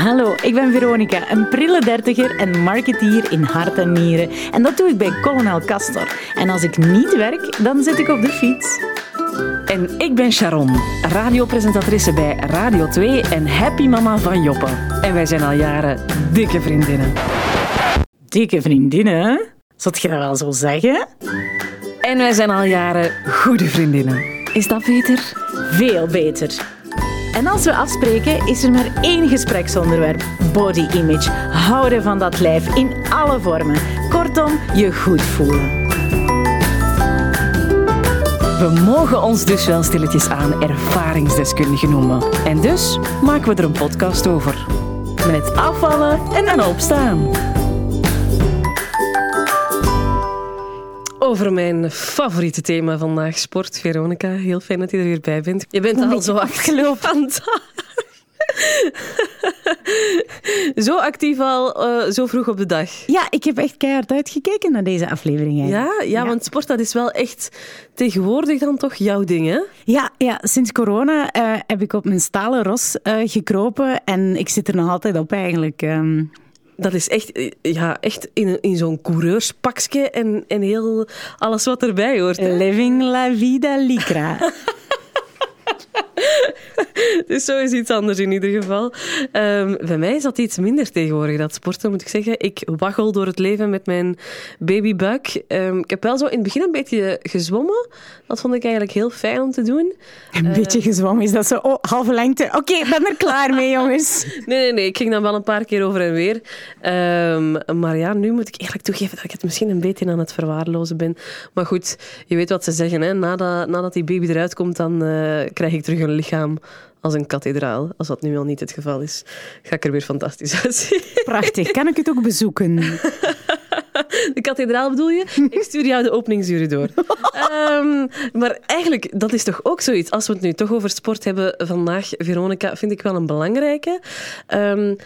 Hallo, ik ben Veronica, een prille dertiger en marketeer in hart en nieren. En dat doe ik bij Colonel Castor. En als ik niet werk, dan zit ik op de fiets. En ik ben Sharon, radiopresentatrice bij Radio 2 en happy mama van Joppe. En wij zijn al jaren dikke vriendinnen. Dikke vriendinnen? Zat je dat wel zo zeggen? En wij zijn al jaren goede vriendinnen. Is dat beter? Veel beter. En als we afspreken, is er maar één gespreksonderwerp: body image. Houden van dat lijf in alle vormen. Kortom, je goed voelen. We mogen ons dus wel stilletjes aan ervaringsdeskundigen noemen. En dus maken we er een podcast over. Met afvallen en dan opstaan. Over mijn favoriete thema vandaag, sport. Veronica, heel fijn dat je er weer bij bent. Je bent al zo afgelopen zo actief al, uh, zo vroeg op de dag. Ja, ik heb echt keihard uitgekeken naar deze aflevering. Ja, ja, ja, want sport dat is wel echt tegenwoordig dan toch jouw ding, hè? Ja, ja sinds corona uh, heb ik op mijn stalen ros uh, gekropen en ik zit er nog altijd op eigenlijk. Um dat is echt, ja, echt in, in zo'n coureurspakje en, en heel alles wat erbij hoort. Hè? Living la vida licra. dus zo is iets anders in ieder geval. Um, bij mij is dat iets minder tegenwoordig, dat sporten, moet ik zeggen. Ik waggel door het leven met mijn babybuik. Um, ik heb wel zo in het begin een beetje gezwommen. Dat vond ik eigenlijk heel fijn om te doen. Een uh, beetje gezwommen, is dat zo? Oh, halve lengte. Oké, okay, ik ben er klaar mee, jongens. nee, nee, nee. Ik ging dan wel een paar keer over en weer. Um, maar ja, nu moet ik eerlijk toegeven dat ik het misschien een beetje aan het verwaarlozen ben. Maar goed, je weet wat ze zeggen. Hè? Nadat, nadat die baby eruit komt, dan uh, krijg ik terug een lichaam als een kathedraal. Als dat nu al niet het geval is, ga ik er weer fantastisch uitzien. Prachtig. Kan ik het ook bezoeken? De kathedraal bedoel je? Ik stuur jou de openingsuren door. um, maar eigenlijk, dat is toch ook zoiets. Als we het nu toch over sport hebben vandaag, Veronica, vind ik wel een belangrijke. Um,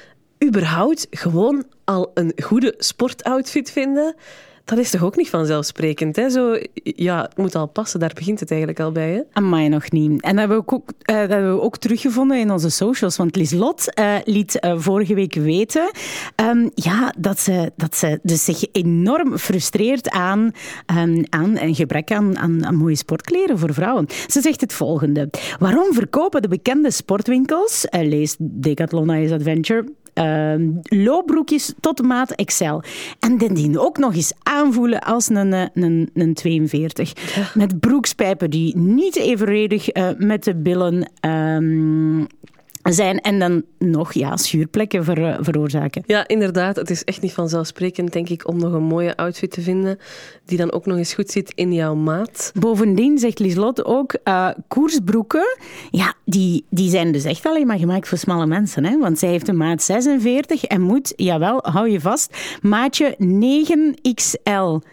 überhaupt gewoon al een goede sportoutfit vinden dat is toch ook niet vanzelfsprekend? Hè? Zo, ja, het moet al passen, daar begint het eigenlijk al bij. Hè? Amai, nog niet. En dat hebben we ook, uh, dat we ook teruggevonden in onze socials. Want Lieslot uh, liet uh, vorige week weten um, ja, dat, ze, dat ze dus zich enorm frustreert aan, um, aan een gebrek aan, aan, aan, mooie sportkleren voor vrouwen. Ze zegt het volgende. Waarom verkopen de bekende sportwinkels, lees Decathlon Ice Adventure, loopbroekjes tot maat XL. En die ook nog eens aanvoelen als een, een, een 42. Met broekspijpen die niet evenredig uh, met de billen um, zijn en dan nog ja, schuurplekken ver, veroorzaken. Ja, inderdaad. Het is echt niet vanzelfsprekend, denk ik, om nog een mooie outfit te vinden die dan ook nog eens goed zit in jouw maat. Bovendien zegt Lieslot ook, uh, koersbroeken, ja, die, die zijn dus echt alleen maar gemaakt voor smalle mensen. Hè? Want zij heeft een maat 46 en moet, jawel, hou je vast, maatje 9XL.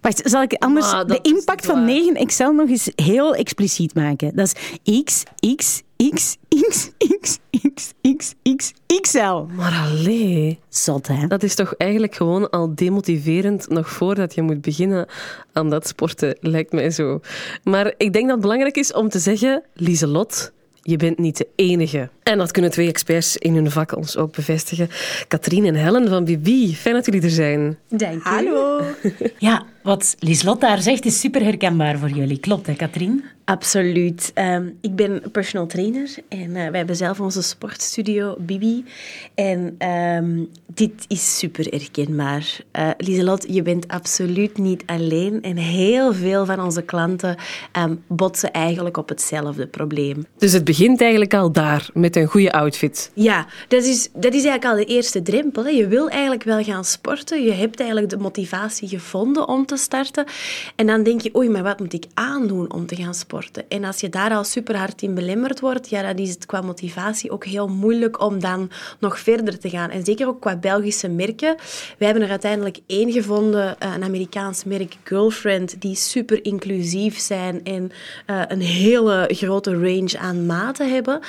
Wacht, zal ik anders de impact van 9XL nog eens heel expliciet maken? Dat is X, X, X, X, X, X, X, X, XL. Maar allee. Zot, hè? Dat is toch eigenlijk gewoon al demotiverend nog voordat je moet beginnen aan dat sporten, lijkt mij zo. Maar ik denk dat het belangrijk is om te zeggen, Lieselot, je bent niet de enige. En dat kunnen twee experts in hun vak ons ook bevestigen. Katrien en Helen van Bibi, fijn dat jullie er zijn. Dank je. Hallo. ja, wat Lieslot daar zegt is super herkenbaar voor jullie. Klopt, hè, Katrien? Absoluut. Um, ik ben personal trainer en uh, wij hebben zelf onze sportstudio Bibi. En um, dit is super herkenbaar. Uh, Lieselot, je bent absoluut niet alleen. En heel veel van onze klanten um, botsen eigenlijk op hetzelfde probleem. Dus het begint eigenlijk al daar, met een goede outfit. Ja, dat is, dat is eigenlijk al de eerste drempel. Hè. Je wil eigenlijk wel gaan sporten. Je hebt eigenlijk de motivatie gevonden om te starten. En dan denk je, oei, maar wat moet ik aandoen om te gaan sporten? En als je daar al super hard in belemmerd wordt, ja, dan is het qua motivatie ook heel moeilijk om dan nog verder te gaan. En zeker ook qua Belgische merken. Wij hebben er uiteindelijk één gevonden, eh, een Amerikaans merk, Girlfriend, die super inclusief zijn en uh, een hele grote range aan maten hebben.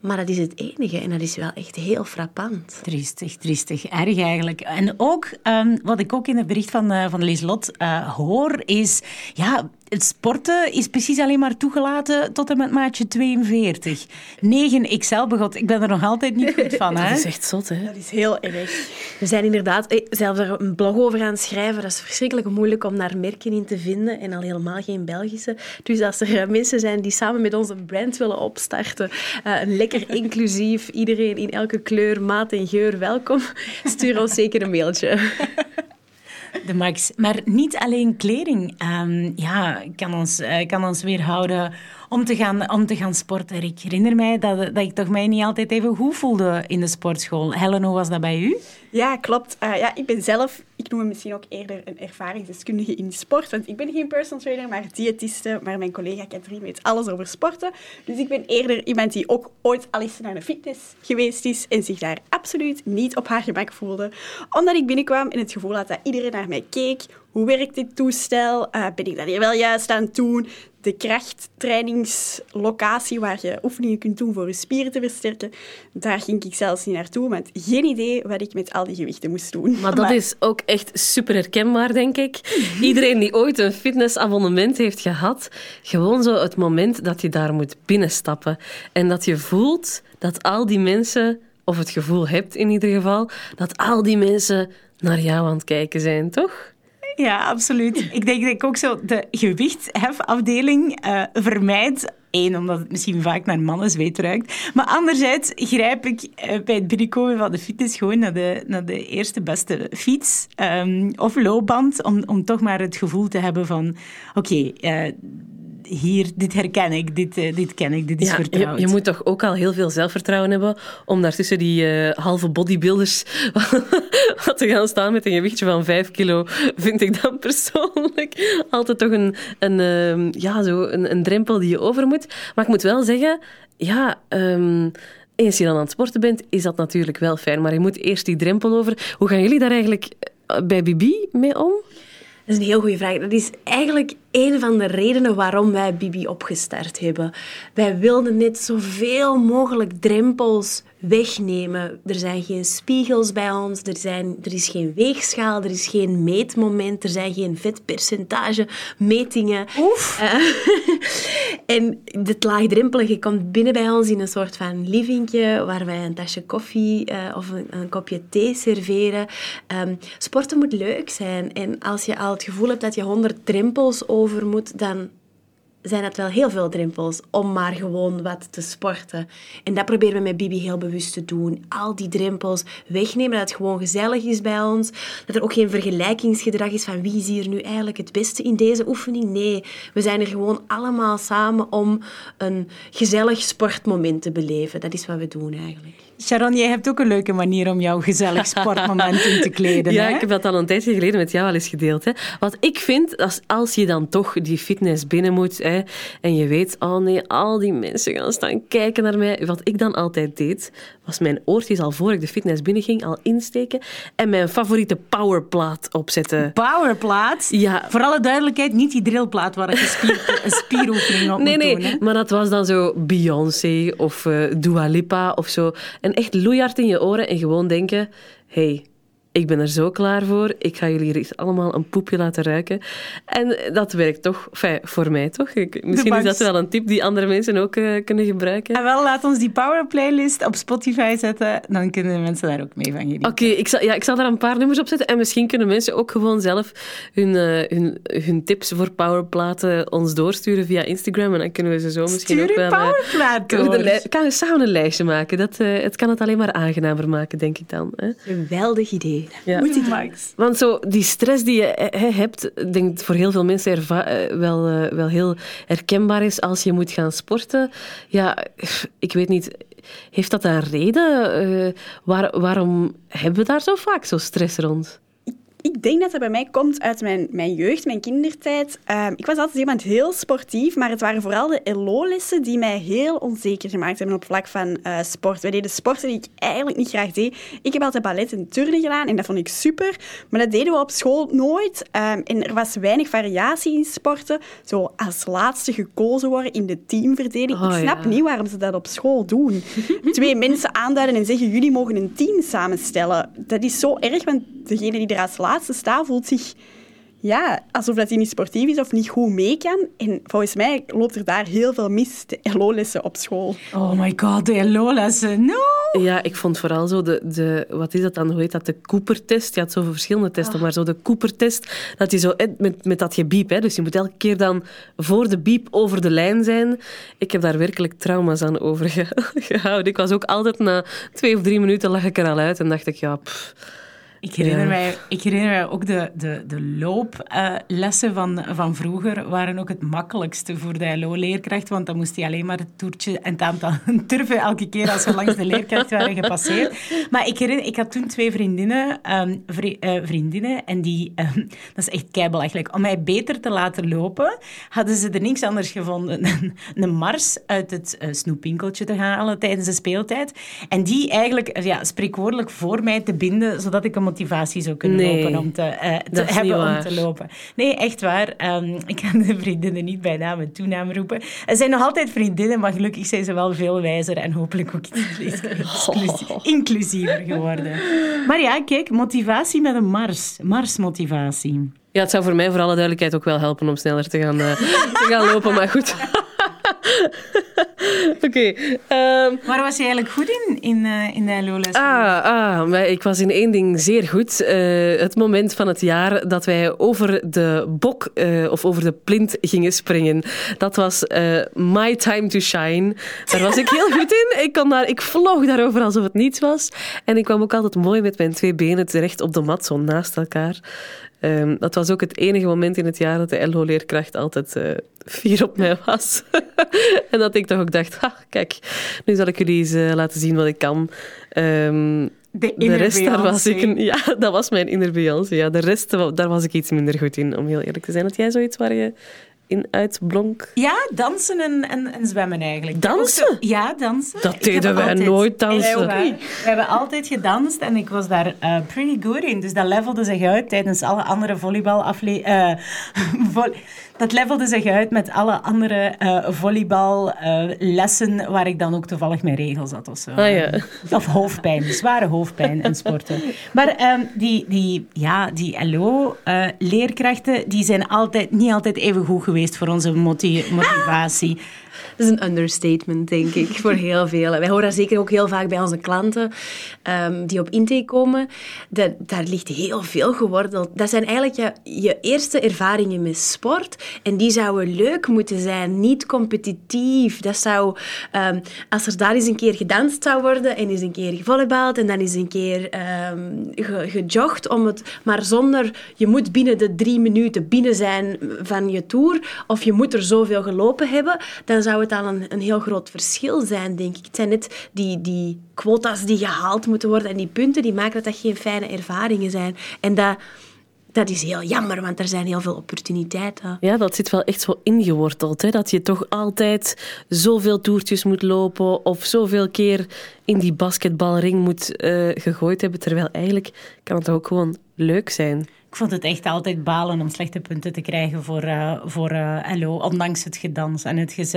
Maar dat is het enige en dat is wel echt heel frappant. Triestig, triestig. Erg eigenlijk. En ook, um, wat ik ook in het bericht van, uh, van Lieslot hoor, is... Ja, het sporten is precies alleen maar toegelaten tot en met maatje 42. 9 XL, begot. Ik ben er nog altijd niet goed van. Hè? Dat is echt zot, hè? Dat is heel erg. We zijn inderdaad eh, zelfs er een blog over aan het schrijven. Dat is verschrikkelijk moeilijk om daar merken in te vinden. En al helemaal geen Belgische. Dus als er eh, mensen zijn die samen met ons een brand willen opstarten, uh, lekker inclusief, iedereen in elke kleur, maat en geur welkom, stuur ons zeker een mailtje. De max. Maar niet alleen kleding um, ja, kan, ons, uh, kan ons weerhouden om te gaan, om te gaan sporten. Ik herinner mij dat, dat ik toch mij niet altijd even goed voelde in de sportschool. Helen, hoe was dat bij u? Ja, klopt. Uh, ja, ik ben zelf, ik noem me misschien ook eerder een ervaringsdeskundige in sport, want ik ben geen personal trainer, maar diëtiste, maar mijn collega Katrien weet alles over sporten. Dus ik ben eerder iemand die ook ooit al eens naar een fitness geweest is en zich daar absoluut niet op haar gemak voelde. Omdat ik binnenkwam en het gevoel had dat iedereen naar mij keek. Hoe werkt dit toestel? Uh, ben ik dat hier wel juist aan het doen? de krachttrainingslocatie waar je oefeningen kunt doen voor je spieren te versterken. Daar ging ik zelfs niet naartoe, want geen idee wat ik met al die gewichten moest doen. Maar dat is ook echt super herkenbaar, denk ik. Iedereen die ooit een fitnessabonnement heeft gehad, gewoon zo het moment dat je daar moet binnenstappen en dat je voelt dat al die mensen, of het gevoel hebt in ieder geval, dat al die mensen naar jou aan het kijken zijn, toch? Ja, absoluut. Ik denk dat ik ook zo de gewichthefafdeling uh, vermijd. Eén, omdat het misschien vaak naar mannen zweet ruikt. Maar anderzijds grijp ik uh, bij het binnenkomen van de fitness gewoon naar de, naar de eerste beste fiets um, of loopband. Om, om toch maar het gevoel te hebben van... Oké, uh, hier, dit herken ik, dit, uh, dit ken ik, dit is ja, vertrouwd. Je, je, moet toch ook al heel veel zelfvertrouwen hebben om daartussen die uh, halve bodybuilders wat te gaan staan met een gewichtje van 5 kilo, vind ik dan persoonlijk altijd toch een, een, uh, ja, zo een, een drempel die je over moet. Maar ik moet wel zeggen, ja... Um, eens je dan aan het sporten bent, is dat natuurlijk wel fijn. Maar je moet eerst die drempel over. Hoe gaan jullie daar eigenlijk bij Bibi mee om? Dat is een heel goede vraag. Dat is eigenlijk een van de redenen waarom wij Bibi opgestart hebben. Wij wilden net zoveel mogelijk drempels wegnemen. Er zijn geen spiegels bij ons, er, zijn, er is geen weegschaal, er is geen meetmoment, er zijn geen vetpercentage metingen. Oef! Uh, en het laagdrempelige komt binnen bij ons in een soort van livingje waar wij een tasje koffie uh, of een, een, kopje thee serveren. Um, sporten moet leuk zijn en als je al het gevoel hebt dat je honderd drempels over dan zijn het wel heel veel drempels om maar gewoon wat te sporten. En dat proberen we met Bibi heel bewust te doen. Al die drempels wegnemen, dat het gewoon gezellig is bij ons. Dat er ook geen vergelijkingsgedrag is van wie is hier nu eigenlijk het beste in deze oefening. Nee, we zijn er gewoon allemaal samen om een gezellig sportmoment te beleven. Dat is wat we doen eigenlijk. Sharon, jij hebt ook een leuke manier om jouw gezellig sportmoment in te kleden. Ja, hè? ik heb dat al een tijdje geleden met jou al eens gedeeld. Hè. Wat ik vind, als, als je dan toch die fitness binnen moet hè, en je weet, oh nee, al die mensen gaan staan kijken naar mij. Wat ik dan altijd deed, was mijn oortjes al voor ik de fitness binnenging al insteken en mijn favoriete powerplaat opzetten. Powerplaat? Ja. Voor alle duidelijkheid, niet die drillplaat waar je spier, een spieroefening op nee, moet nee, doen. Hè? maar dat was dan zo Beyoncé of uh, Dua Lipa of zo. En echt loeihard in je oren en gewoon denken... hey, ik ben er zo klaar voor. Ik ga jullie hier allemaal een poepje laten ruiken. En dat werkt toch, enfin, voor mij toch. Ik, misschien is dat wel een tip die andere mensen ook uh, kunnen gebruiken. En wel, laat ons die power playlist op Spotify zetten. Dan kunnen de mensen daar ook mee van genieten. Oké, okay, ik, zal, ja, ik zal daar een paar nummers op zetten. En misschien kunnen mensen ook gewoon zelf hun, uh, hun, hun tips voor powerplaten ons doorsturen via Instagram. En dan kunnen we ze zo misschien Stuur ook wel... kunnen we de kan we samen een lijstje maken. Dat, uh, het kan het alleen maar aangenamer maken, denk ik dan. Hè? Geweldig idee. Ja. Moet ik Max. Want zo, die stress die je he, hebt, denk voor heel veel mensen erva- wel, uh, wel heel herkenbaar is als je moet gaan sporten. Ja, ik weet niet, heeft dat een reden? Uh, waar, waarom hebben we daar zo vaak zo stress rond? Ik denk dat dat bij mij komt uit mijn, mijn jeugd, mijn kindertijd. Uh, ik was altijd iemand heel sportief, maar het waren vooral de LO-lessen die mij heel onzeker gemaakt hebben op vlak van uh, sport. Wij deden sporten die ik eigenlijk niet graag deed. Ik heb altijd ballet en turnen gedaan en dat vond ik super, maar dat deden we op school nooit. Um, en er was weinig variatie in sporten. Zo als laatste gekozen worden in de teamverdeling. Oh, ik snap ja. niet waarom ze dat op school doen. Twee mensen aanduiden en zeggen, jullie mogen een team samenstellen. Dat is zo erg, want degene die er als laatste staat voelt zich ja, alsof dat hij niet sportief is of niet goed mee kan. En volgens mij loopt er daar heel veel mis, de LO-lessen op school. Oh my god, de LO-lessen. No! Ja, ik vond vooral zo de, de... Wat is dat dan? Hoe heet dat? De Cooper-test. Je had zoveel verschillende testen, maar zo de Cooper-test, dat je zo... eh, Met, met dat gebiep, hè. Dus je moet elke keer dan voor de biep over de lijn zijn. Ik heb daar werkelijk trauma's aan overgehouden. Ik was ook altijd na twee of drie minuten lag ik er al uit en dacht ik, ja... pff. Ik herinner, Ja. mij, ik herinner mij ook de, de, de looplessen van, van vroeger waren ook het makkelijkste voor de LO-leerkracht, want dan moest hij alleen maar het toertje en het aantal turven elke keer als we langs de leerkracht waren gepasseerd. Maar ik, herinner, ik had toen twee vriendinnen, ehm, vri- eh, vriendinnen en die, ehm, dat is echt keibelachelijk, om mij beter te laten lopen, hadden ze er niks anders gevonden dan een mars uit het eh, snoepwinkeltje te halen tijdens de speeltijd. En die eigenlijk ja, spreekwoordelijk voor mij te binden, zodat ik een motivatie zou kunnen Nee, lopen om te, eh, te hebben om waar. te lopen. Nee, echt waar. Ehm, ik kan de vriendinnen niet bij naam en toenaam roepen. Er zijn nog altijd vriendinnen, maar gelukkig zijn ze wel veel wijzer en hopelijk ook inclusiever geworden. Maar ja, kijk, motivatie met een mars. Marsmotivatie. Ja, het zou voor mij voor alle duidelijkheid ook wel helpen om sneller te gaan, eh, te gaan lopen, maar goed. Oké. ehm, Waar was je eigenlijk goed in, in, eh, in de LO-les? Ah, ah, maar ik was in één ding zeer goed. Eh, het moment van het jaar dat wij over de bok eh, of over de plint gingen springen. Dat was my time to shine. Daar was ik heel goed in. Ik, kon daar, ik vloog daarover alsof het niets was. En ik kwam ook altijd mooi met mijn twee benen terecht op de mat, zo naast elkaar. Ehm, dat was ook het enige moment in het jaar dat de LO-leerkracht altijd eh, fier op mij was. en dat ik toch ook dacht, ha, kijk, nu zal ik jullie eens eh, laten zien wat ik kan. Ehm, De, de rest, daar was ik... Ja, dat was mijn inner Beyoncé. Ja, de rest, daar was ik iets minder goed in, om heel eerlijk te zijn. Had jij zoiets waar je in uitblonk? Ja, dansen en, en, en zwemmen eigenlijk. Dansen? Zo- Ja, dansen. Dat deden wij altijd- nooit, dansen. We hebben altijd gedanst en ik was daar eh, pretty good in. Dus dat levelde zich uit tijdens alle andere volleybalafleveringen. dat levelde zich uit met alle andere eh volleyballessen waar ik dan ook toevallig mijn regels had of zo. Ah, ja. Of hoofdpijn, zware hoofdpijn en sporten. Maar ehm, die, die, ja, die LO-leerkrachten die zijn altijd, niet altijd even goed geweest voor onze moti- motivatie. Dat is een understatement, denk ik, voor heel veel. Wij horen dat zeker ook heel vaak bij onze klanten ehm, die op intake komen. Daar ligt heel veel geworteld. Dat zijn eigenlijk je, je eerste ervaringen met sport. En die zouden leuk moeten zijn, niet competitief. Dat zou, ehm, als er daar eens een keer gedanst zou worden en eens een keer gevolleybald en dan eens een keer ge- gejogd, om het, maar zonder, je moet binnen de drie minuten binnen zijn van je tour, of je moet er zoveel gelopen hebben, dan zou het al een, een heel groot verschil zijn, denk ik. Het zijn net die, die quota's die gehaald moeten worden en die punten die maken dat dat geen fijne ervaringen zijn. En dat, dat is heel jammer, want er zijn heel veel opportuniteiten. Ja, dat zit wel echt zo ingeworteld. Hè? Dat je toch altijd zoveel toertjes moet lopen of zoveel keer in die basketbalring moet eh, gegooid hebben. Terwijl eigenlijk kan het ook gewoon leuk zijn. Ik vond het echt altijd balen om slechte punten te krijgen voor, eh, voor eh, LO, ondanks het gedans en het gez-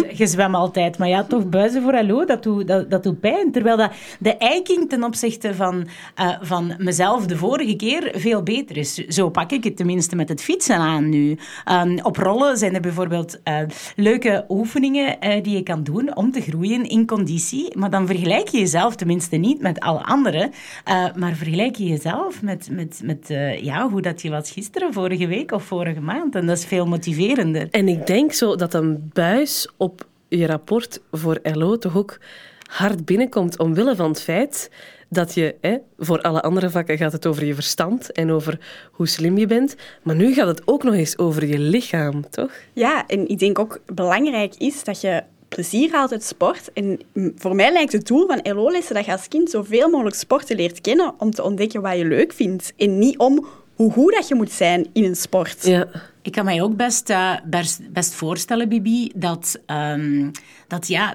gezwem altijd. Maar ja, toch buizen voor LO, dat doet, dat, dat doet pijn. Terwijl dat de eiking ten opzichte van, eh, van mezelf de vorige keer veel beter is. Zo pak ik het tenminste met het fietsen aan nu. Ehm, op rollen zijn er bijvoorbeeld leuke oefeningen die je kan doen om te groeien in conditie. Maar dan vergelijk je jezelf tenminste niet met alle anderen, maar vergelijk je jezelf met, met, met eh, ja, hoe dat je was gisteren, vorige week of vorige maand. En dat is veel motiverender. En ik denk zo dat een buis op je rapport voor LO toch ook hard binnenkomt omwille van het feit dat je, hè, voor alle andere vakken gaat het over je verstand en over hoe slim je bent, maar nu gaat het ook nog eens over je lichaam, toch? Ja, en ik denk ook belangrijk is dat je plezier haalt uit sport. En voor mij lijkt het doel van LO-lessen dat je als kind zoveel mogelijk sporten leert kennen om te ontdekken wat je leuk vindt. En niet om hoe goed dat je moet zijn in een sport. Ja. Ik kan mij ook best, eh, best, best voorstellen, Bibi, dat, ehm, dat ja,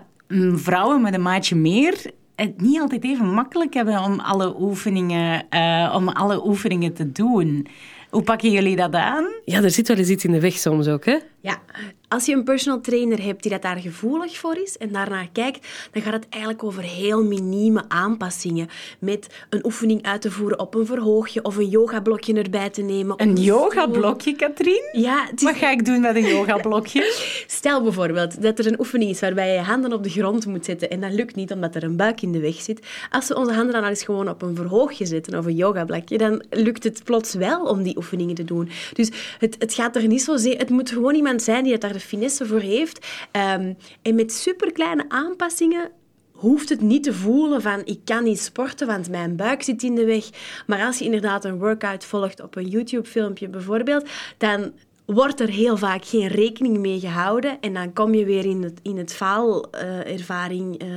vrouwen met een maatje meer het niet altijd even makkelijk hebben om alle oefeningen, eh, om alle oefeningen te doen. Hoe pakken jullie dat aan? ja, er zit wel eens iets in de weg soms ook, hè? Ja, als je een personal trainer hebt die dat daar gevoelig voor is en daarnaar kijkt, dan gaat het eigenlijk over heel minieme aanpassingen. Met een oefening uit te voeren op een verhoogje of een yogablokje erbij te nemen. Een yogablokje, Katrien? Ja, is- Wat ga ik doen met een yogablokje? Stel bijvoorbeeld dat er een oefening is waarbij je je handen op de grond moet zetten en dat lukt niet omdat er een buik in de weg zit. Als we onze handen dan al eens gewoon op een verhoogje zetten of een yogablokje, dan lukt het plots wel om die oefeningen te doen. Dus het, het gaat er niet zozeer... Het moet gewoon iemand zijn die het daar de finesse voor heeft. Ehm, en met superkleine aanpassingen hoeft het niet te voelen van ik kan niet sporten, want mijn buik zit in de weg. Maar als je inderdaad een workout volgt op een YouTube-filmpje bijvoorbeeld, dan wordt er heel vaak geen rekening mee gehouden. En dan kom je weer in het, in het faalervaring eh,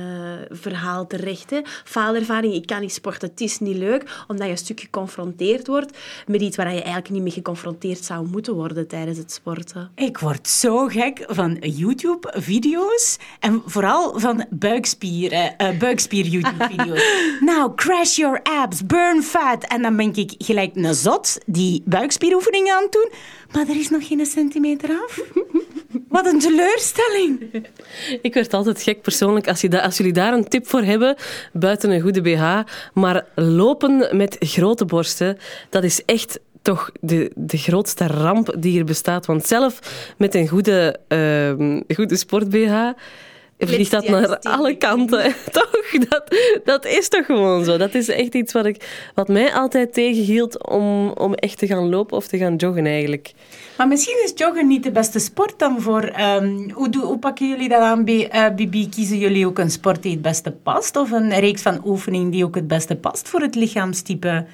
verhaal terecht. Hè. Faalervaring, ik kan niet sporten, het is niet leuk. Omdat je een stuk geconfronteerd wordt met iets waar je eigenlijk niet mee geconfronteerd zou moeten worden tijdens het sporten. Ik word zo gek van YouTube-video's en vooral van buikspieren, eh buikspier-YouTube-video's. nou, crash your abs, burn fat. En dan ben ik gelijk een zot die buikspieroefeningen aan het doen, maar er is nog geen centimeter af. Wat een teleurstelling. Ik werd altijd gek persoonlijk als, je als jullie daar een tip voor hebben, buiten een goede BH. Maar lopen met grote borsten, dat is echt toch de, de grootste ramp die er bestaat. Want zelf met een goede, ehm, goede sport-BH vliegt dat naar alle kanten. toch? Dat, dat is toch gewoon zo. Dat is echt iets wat, ik, wat mij altijd tegenhield om, om echt te gaan lopen of te gaan joggen eigenlijk. Maar misschien is joggen niet de beste sport dan voor... ehm, hoe, doe- hoe pakken jullie dat aan, eh, Bibi? Kiezen jullie ook een sport die het beste past? Of een reeks van oefeningen die ook het beste past voor het lichaamstype?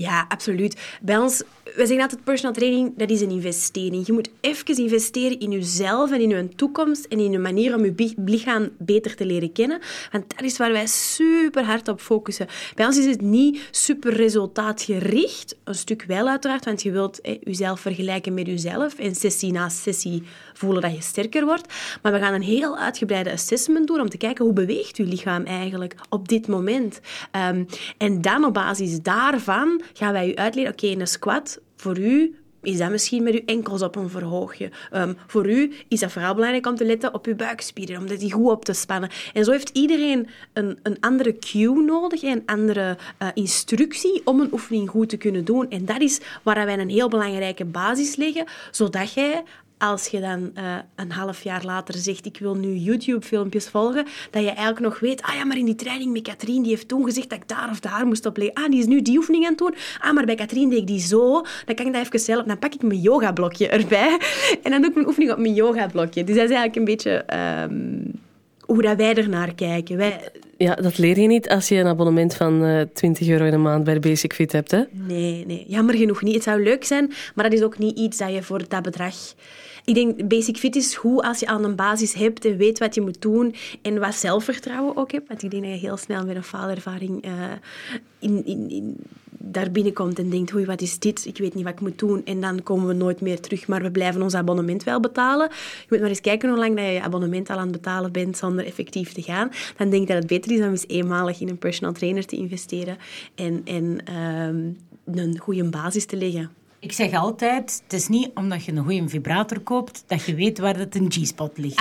Ja, absoluut. Bij ons, wij zeggen altijd personal training, dat is een investering. Je moet even investeren in jezelf en in je toekomst en in je manier om je lichaam beter te leren kennen. Want dat is waar wij super hard op focussen. Bij ons is het niet super resultaatgericht. Een stuk wel uiteraard, want je wilt jezelf vergelijken met jezelf en sessie na sessie voelen dat je sterker wordt. Maar we gaan een heel uitgebreide assessment doen om te kijken hoe beweegt je lichaam eigenlijk op dit moment. Ehm, en dan op basis daarvan gaan wij u uitleggen, oké, een squat voor u is dat misschien met uw enkels op een verhoogje. Ehm, voor u is dat vooral belangrijk om te letten op uw buikspieren, om die goed op te spannen. En zo heeft iedereen een, een andere cue nodig, een andere eh, instructie om een oefening goed te kunnen doen. En dat is waar wij een heel belangrijke basis leggen, zodat jij als je dan eh, een half jaar later zegt, ik wil nu YouTube-filmpjes volgen, dat je eigenlijk nog weet, ah ja, maar in die training met Katrien, die heeft toen gezegd dat ik daar of daar moest op leggen. Ah, die is nu die oefening aan het doen. Ah, maar bij Katrien deed ik die zo. Dan kan ik dat even zelf... Dan pak ik mijn yogablokje erbij en dan doe ik mijn oefening op mijn yogablokje. Dus dat is eigenlijk een beetje ehm, hoe dat wij ernaar kijken. Wij, Ja, dat leer je niet als je een abonnement van eh 20 euro in de maand bij de Basic Fit hebt. Hè? Nee, nee, jammer genoeg niet. Het zou leuk zijn, maar dat is ook niet iets dat je voor dat bedrag... Ik denk, Basic Fit is goed als je aan een basis hebt en weet wat je moet doen en wat zelfvertrouwen ook hebt. Want ik denk dat je heel snel met een faalervaring eh, in, in, in, daar binnenkomt en denkt, oei, wat is dit? Ik weet niet wat ik moet doen. En dan komen we nooit meer terug, maar we blijven ons abonnement wel betalen. Je moet maar eens kijken hoe lang dat je je abonnement al aan het betalen bent zonder effectief te gaan. Dan denk ik dat het beter is om eens eenmalig in een personal trainer te investeren en, en ehm, een goede basis te leggen. Ik zeg altijd, het is niet omdat je een goede vibrator koopt, dat je weet waar dat een G-spot ligt.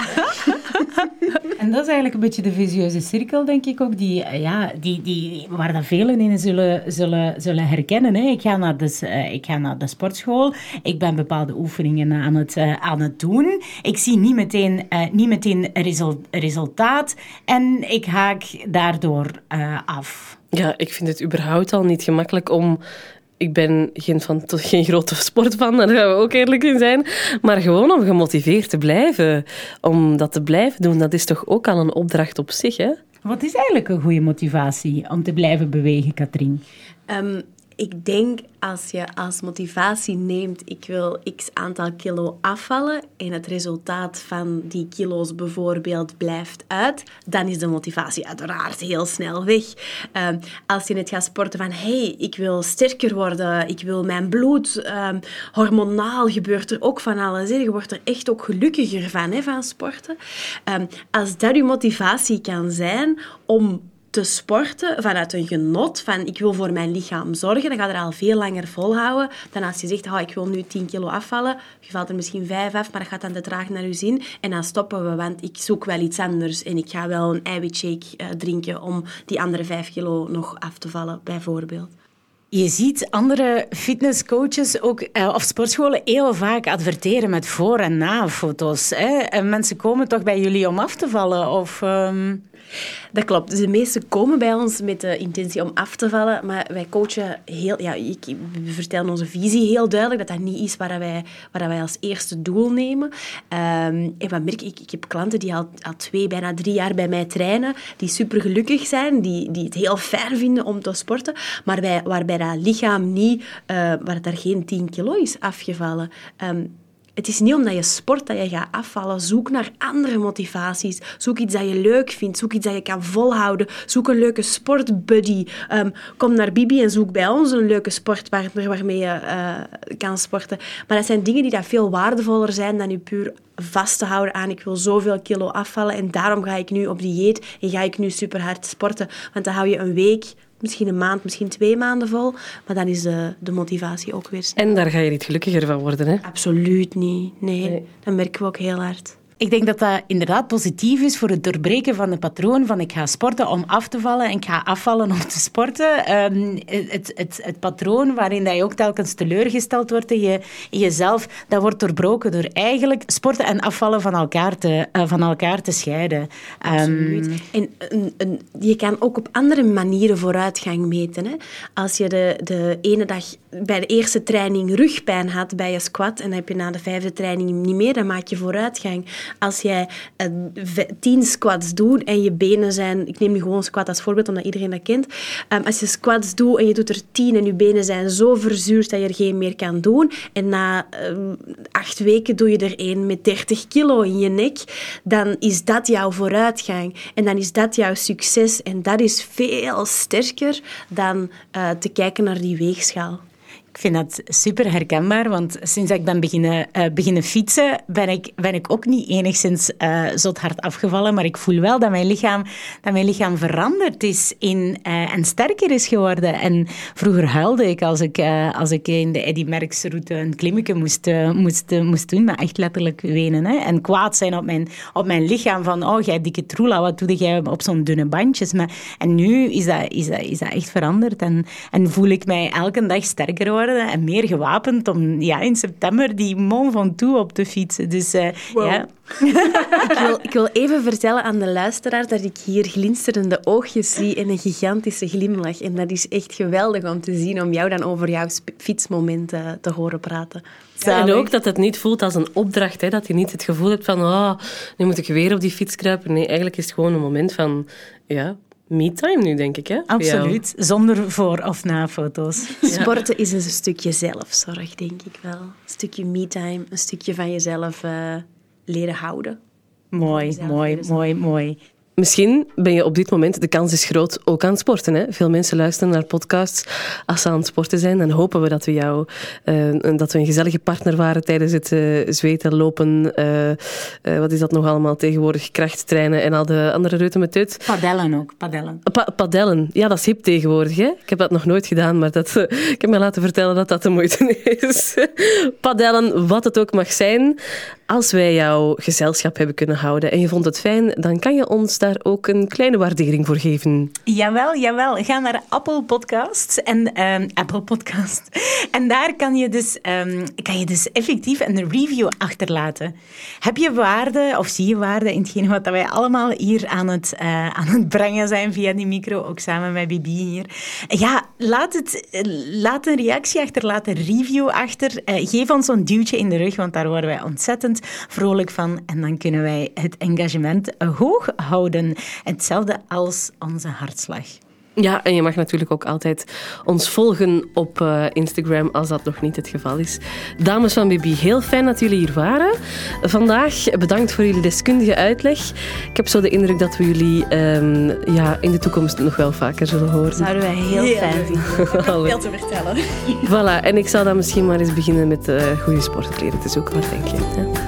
en dat is eigenlijk een beetje de visieuze cirkel, denk ik ook, die, eh, ja, die, die, waar dat velen in zullen, zullen, zullen herkennen. Hè. Ik, ga naar de, eh, ik ga naar de sportschool, ik ben bepaalde oefeningen aan het, eh, aan het doen. Ik zie niet meteen, niet meteen result, resultaat en ik haak daardoor af. Ja, ik vind het überhaupt al niet gemakkelijk om. Ik ben geen, van, geen grote sportfan, daar gaan we ook eerlijk in zijn. Maar gewoon om gemotiveerd te blijven. Om dat te blijven doen, dat is toch ook al een opdracht op zich, hè? Wat is eigenlijk een goede motivatie om te blijven bewegen, Katrien? Ehm, ik denk als je als motivatie neemt, ik wil x aantal kilo afvallen en het resultaat van die kilo's bijvoorbeeld blijft uit, dan is de motivatie uiteraard heel snel weg. Ehm, als je net gaat sporten van, hey, ik wil sterker worden, ik wil mijn bloed, ehm, hormonaal gebeurt er ook van alles. Je wordt er echt ook gelukkiger van, hè, van sporten. Ehm, als dat je motivatie kan zijn om te sporten vanuit een genot van ik wil voor mijn lichaam zorgen, dan ga er al veel langer volhouden dan als je zegt, oh, ik wil nu 10 kilo afvallen. Je valt er misschien 5 af, maar dat gaat dan te traag naar je zin. En dan stoppen we, want ik zoek wel iets anders en ik ga wel een eiwitshake uh, drinken om die andere 5 kilo nog af te vallen, bijvoorbeeld. Je ziet andere fitnesscoaches ook, eh, of sportscholen heel vaak adverteren met voor- en na-foto's. En mensen komen toch bij jullie om af te vallen? Of, um... Dat klopt. Dus de meesten komen bij ons met de intentie om af te vallen, maar wij coachen heel... Ja, ik, we vertellen onze visie heel duidelijk, dat dat niet is waar wij, waar wij als eerste doel nemen. Um, en wat merk ik? Ik heb klanten die al, al twee, bijna drie jaar bij mij trainen, die super gelukkig zijn, die, die het heel fijn vinden om te sporten, maar wij, waarbij dat lichaam niet... Uh, waar er geen 10 kilo is afgevallen. Um, het is niet omdat je sport dat je gaat afvallen. Zoek naar andere motivaties. Zoek iets dat je leuk vindt. Zoek iets dat je kan volhouden. Zoek een leuke sportbuddy. Um, kom naar Bibi en zoek bij ons een leuke sportpartner waarmee je uh, kan sporten. Maar dat zijn dingen die dat veel waardevoller zijn dan je puur vast te houden aan ik wil zoveel kilo afvallen en daarom ga ik nu op dieet en ga ik nu super hard sporten. Want dan hou je een week misschien een maand, misschien twee maanden vol. Maar dan is de, de motivatie ook weer snel. En daar ga je niet gelukkiger van worden, hè? Absoluut niet. Nee, nee. dat merken we ook heel hard. Ik denk dat dat inderdaad positief is voor het doorbreken van het patroon van ik ga sporten om af te vallen en ik ga afvallen om te sporten. Um, het, het, het, patroon waarin dat je ook telkens teleurgesteld wordt in, je, jezelf, dat wordt doorbroken door eigenlijk sporten en afvallen van elkaar te, uh, van elkaar te scheiden. Absoluut. Um, en je kan ook op andere manieren vooruitgang meten. Hè? Als je de, de ene dag bij de eerste training rugpijn had bij je squat en dan heb je na de vijfde training niet meer, dan maak je vooruitgang. Als jij uh, tien squats doet en je benen zijn... Ik neem nu gewoon squat als voorbeeld, omdat iedereen dat kent. Um, als je squats doet en je doet er tien en je benen zijn zo verzuurd dat je er geen meer kan doen. En na um, acht weken doe je er één met 30 kilo in je nek. Dan is dat jouw vooruitgang. En dan is dat jouw succes. En dat is veel sterker dan uh, te kijken naar die weegschaal. Vind dat super herkenbaar, want sinds ik ben beginnen, uh, beginnen fietsen, ben ik, ben ik ook niet enigszins uh, zot hard afgevallen, maar ik voel wel dat mijn lichaam, dat mijn lichaam veranderd is in, uh, en sterker is geworden. En vroeger huilde ik als ik, als ik in de Eddy Merckx route een klimmetje moest, moest, moest doen, maar echt letterlijk wenen. Hè? En kwaad zijn op mijn, op mijn lichaam van, oh, jij dikke troela, wat doe jij op zo'n dunne bandjes? Maar, en nu is dat, is, dat, is dat echt veranderd en, en voel ik mij elke dag sterker worden en meer gewapend om ja, in september die Mont Ventoux op te fietsen. Dus uh, wow. ja. ik, wil, ik wil even vertellen aan de luisteraar dat ik hier glinsterende oogjes zie en een gigantische glimlach. En dat is echt geweldig om te zien, om jou dan over jouw fietsmomenten te horen praten. Ja, en ook dat het niet voelt als een opdracht. Hè? Dat je niet het gevoel hebt van, oh, nu moet ik weer op die fiets kruipen. Nee, eigenlijk is het gewoon een moment van, ja, me-time nu, denk ik. Hè? Absoluut. Zonder voor- of na-foto's. Sporten is een stukje zelfzorg, denk ik wel. Een stukje me-time, een stukje van jezelf uh, leren houden. Mooi, mooi, mooi, mooi. Misschien ben je op dit moment, de kans is groot, ook aan het sporten. Hè? Veel mensen luisteren naar podcasts als ze aan het sporten zijn. Dan hopen we dat we jou, uh, dat we een gezellige partner waren tijdens het uh, zweten, lopen. Uh, wat is dat nog allemaal tegenwoordig? Krachttrainen en al de andere reuten met uit. Padellen ook, padellen. Pa padellen, ja, dat is hip tegenwoordig. Hè? Ik heb dat nog nooit gedaan, maar dat, ik heb me laten vertellen dat dat de moeite is. padellen, wat het ook mag zijn. Als wij jouw gezelschap hebben kunnen houden en je vond het fijn, dan kan je ons daar ook een kleine waardering voor geven. Jawel, jawel. Ga naar Apple Podcasts en um, Apple Podcast. En daar kan je, dus, um, kan je dus effectief een review achterlaten. Heb je waarde of zie je waarde in hetgene wat wij allemaal hier aan het, uh, aan het brengen zijn via die micro, ook samen met Bibi hier? Ja, laat, het, laat een reactie achter, laat een review achter. Uh, geef ons een duwtje in de rug, want daar worden wij ontzettend vrolijk van. En dan kunnen wij het engagement hoog houden. Hetzelfde als onze hartslag. Ja, en je mag natuurlijk ook altijd ons volgen op uh, Instagram als dat nog niet het geval is. Dames van Bibi, heel fijn dat jullie hier waren. Vandaag bedankt voor jullie deskundige uitleg. Ik heb zo de indruk dat we jullie um, ja, in de toekomst nog wel vaker zullen horen. Zouden wij heel, heel fijn vinden. veel te vertellen. Voilà, en ik zou dan misschien maar eens beginnen met uh, goede sportkleren te zoeken. Wat denk je? Hè?